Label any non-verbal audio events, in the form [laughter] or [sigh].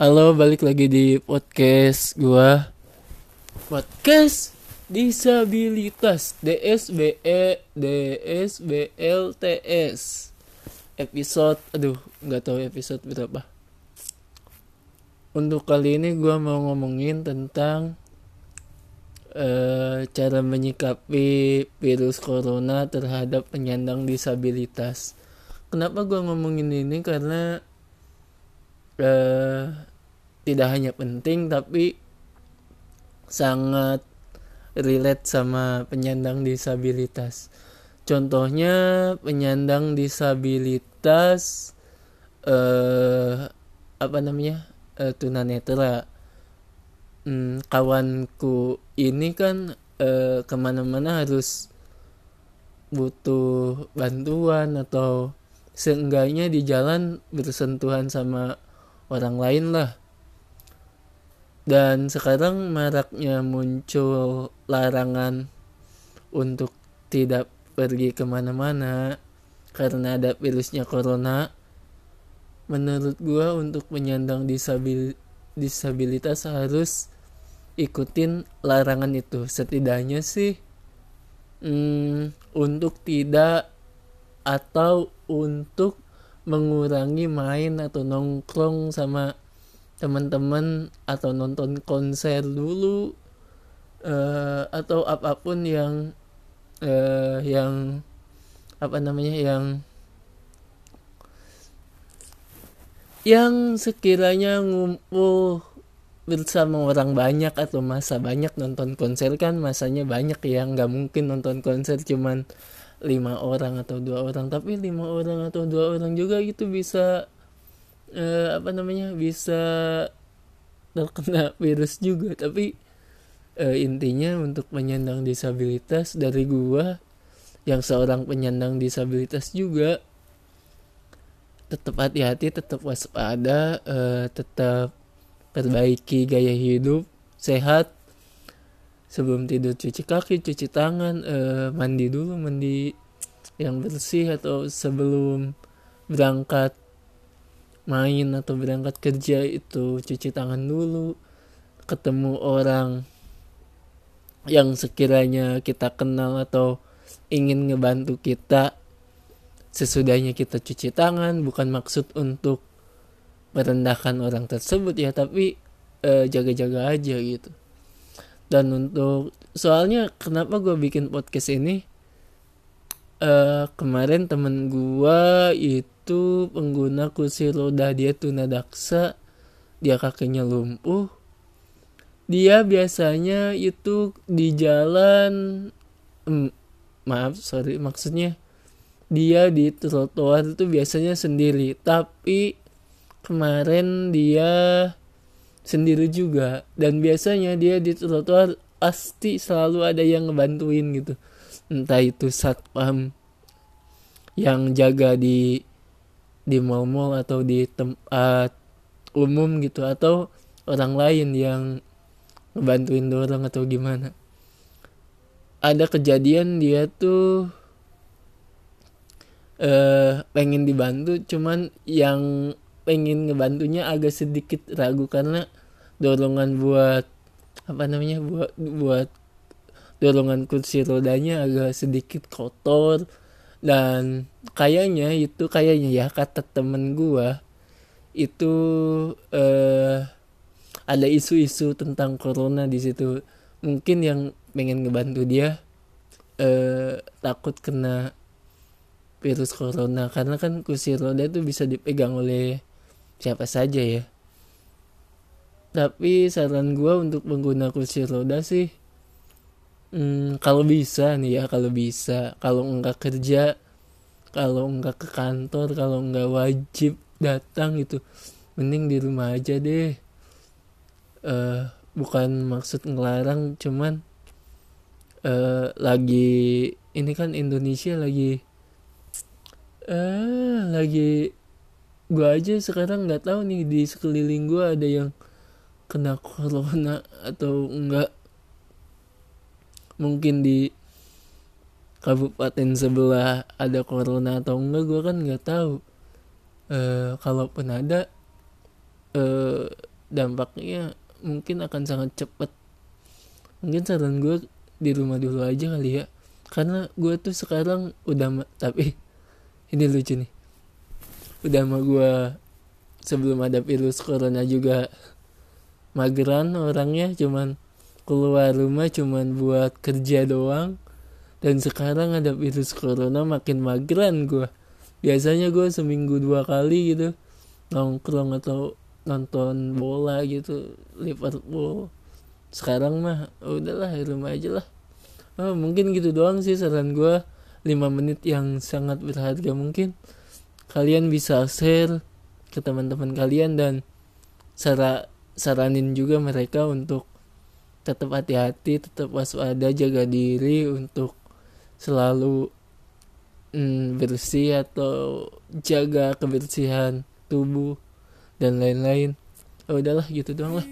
Halo, balik lagi di podcast gua. Podcast disabilitas. DSBE DSBLTS episode aduh nggak tahu episode berapa. Untuk kali ini gua mau ngomongin tentang uh, cara menyikapi virus corona terhadap penyandang disabilitas. Kenapa gua ngomongin ini? Karena uh, tidak hanya penting tapi sangat relate sama penyandang disabilitas. Contohnya penyandang disabilitas eh apa namanya? Eh, tunanetra. Hmm, kawanku ini kan eh, ke mana-mana harus butuh bantuan atau seenggaknya di jalan bersentuhan sama orang lain lah dan sekarang maraknya muncul larangan untuk tidak pergi ke mana-mana karena ada virusnya corona. Menurut gua untuk penyandang disabil disabilitas harus ikutin larangan itu. Setidaknya sih hmm, untuk tidak atau untuk mengurangi main atau nongkrong sama teman-teman atau nonton konser dulu uh, atau apa pun yang uh, yang apa namanya yang yang sekiranya ngumpul bersama orang banyak atau masa banyak nonton konser kan masanya banyak ya nggak mungkin nonton konser cuman lima orang atau dua orang. Tapi lima orang atau dua orang juga gitu bisa uh, apa namanya bisa terkena virus juga. Tapi uh, intinya untuk penyandang disabilitas dari gua yang seorang penyandang disabilitas juga tetap hati-hati tetap waspada uh, tetap perbaiki gaya hidup sehat. Sebelum tidur cuci kaki cuci tangan uh, mandi dulu mandi yang bersih atau sebelum berangkat main atau berangkat kerja itu cuci tangan dulu ketemu orang yang sekiranya kita kenal atau ingin ngebantu kita sesudahnya kita cuci tangan bukan maksud untuk merendahkan orang tersebut ya tapi eh, jaga-jaga aja gitu. Dan untuk soalnya kenapa gue bikin podcast ini? Uh, kemarin temen gue itu pengguna kursi roda dia tunadaksa dia kakinya lumpuh. Dia biasanya itu di jalan mm, maaf sorry maksudnya dia di trotoar itu biasanya sendiri. Tapi kemarin dia sendiri juga. Dan biasanya dia di trotoar pasti selalu ada yang ngebantuin gitu. Entah itu satpam yang jaga di di mall-mall atau di tempat umum gitu atau orang lain yang ngebantuin dorong atau gimana. Ada kejadian dia tuh eh pengen dibantu cuman yang pengen ngebantunya agak sedikit ragu karena dorongan buat apa namanya buat buat dorongan kursi rodanya agak sedikit kotor dan kayaknya itu kayaknya ya kata temen gua itu eh, ada isu-isu tentang corona di situ. Mungkin yang pengen ngebantu dia eh, takut kena virus corona. Karena kan kursi roda itu bisa dipegang oleh siapa saja ya. Tapi saran gua untuk pengguna kursi roda sih Hmm, kalau bisa nih ya, kalau bisa, kalau enggak kerja, kalau enggak ke kantor, kalau enggak wajib datang itu, mending di rumah aja deh. Uh, bukan maksud ngelarang, cuman uh, lagi ini kan Indonesia lagi eh uh, lagi gua aja sekarang nggak tahu nih di sekeliling gua ada yang kena corona atau enggak mungkin di kabupaten sebelah ada corona atau enggak gue kan nggak tahu. E, kalaupun ada e, dampaknya mungkin akan sangat cepat. Mungkin saran gue di rumah dulu aja kali ya. Karena gue tuh sekarang udah tapi [laughs] ini lucu nih. Udah sama gue sebelum ada virus corona juga mageran orangnya cuman keluar rumah cuman buat kerja doang. Dan sekarang ada virus corona makin mageran gue biasanya gue seminggu dua kali gitu nongkrong atau nonton bola gitu Liverpool. Sekarang mah udahlah di rumah aja lah. Oh, mungkin gitu doang sih saran gue 5 menit yang sangat berharga mungkin. Kalian bisa share ke teman-teman kalian dan sara saranin juga mereka untuk tetap hati-hati tetap waspada jaga diri untuk selalu mm, bersih atau jaga kebersihan tubuh dan lain-lain. Oh, udahlah gitu doang lah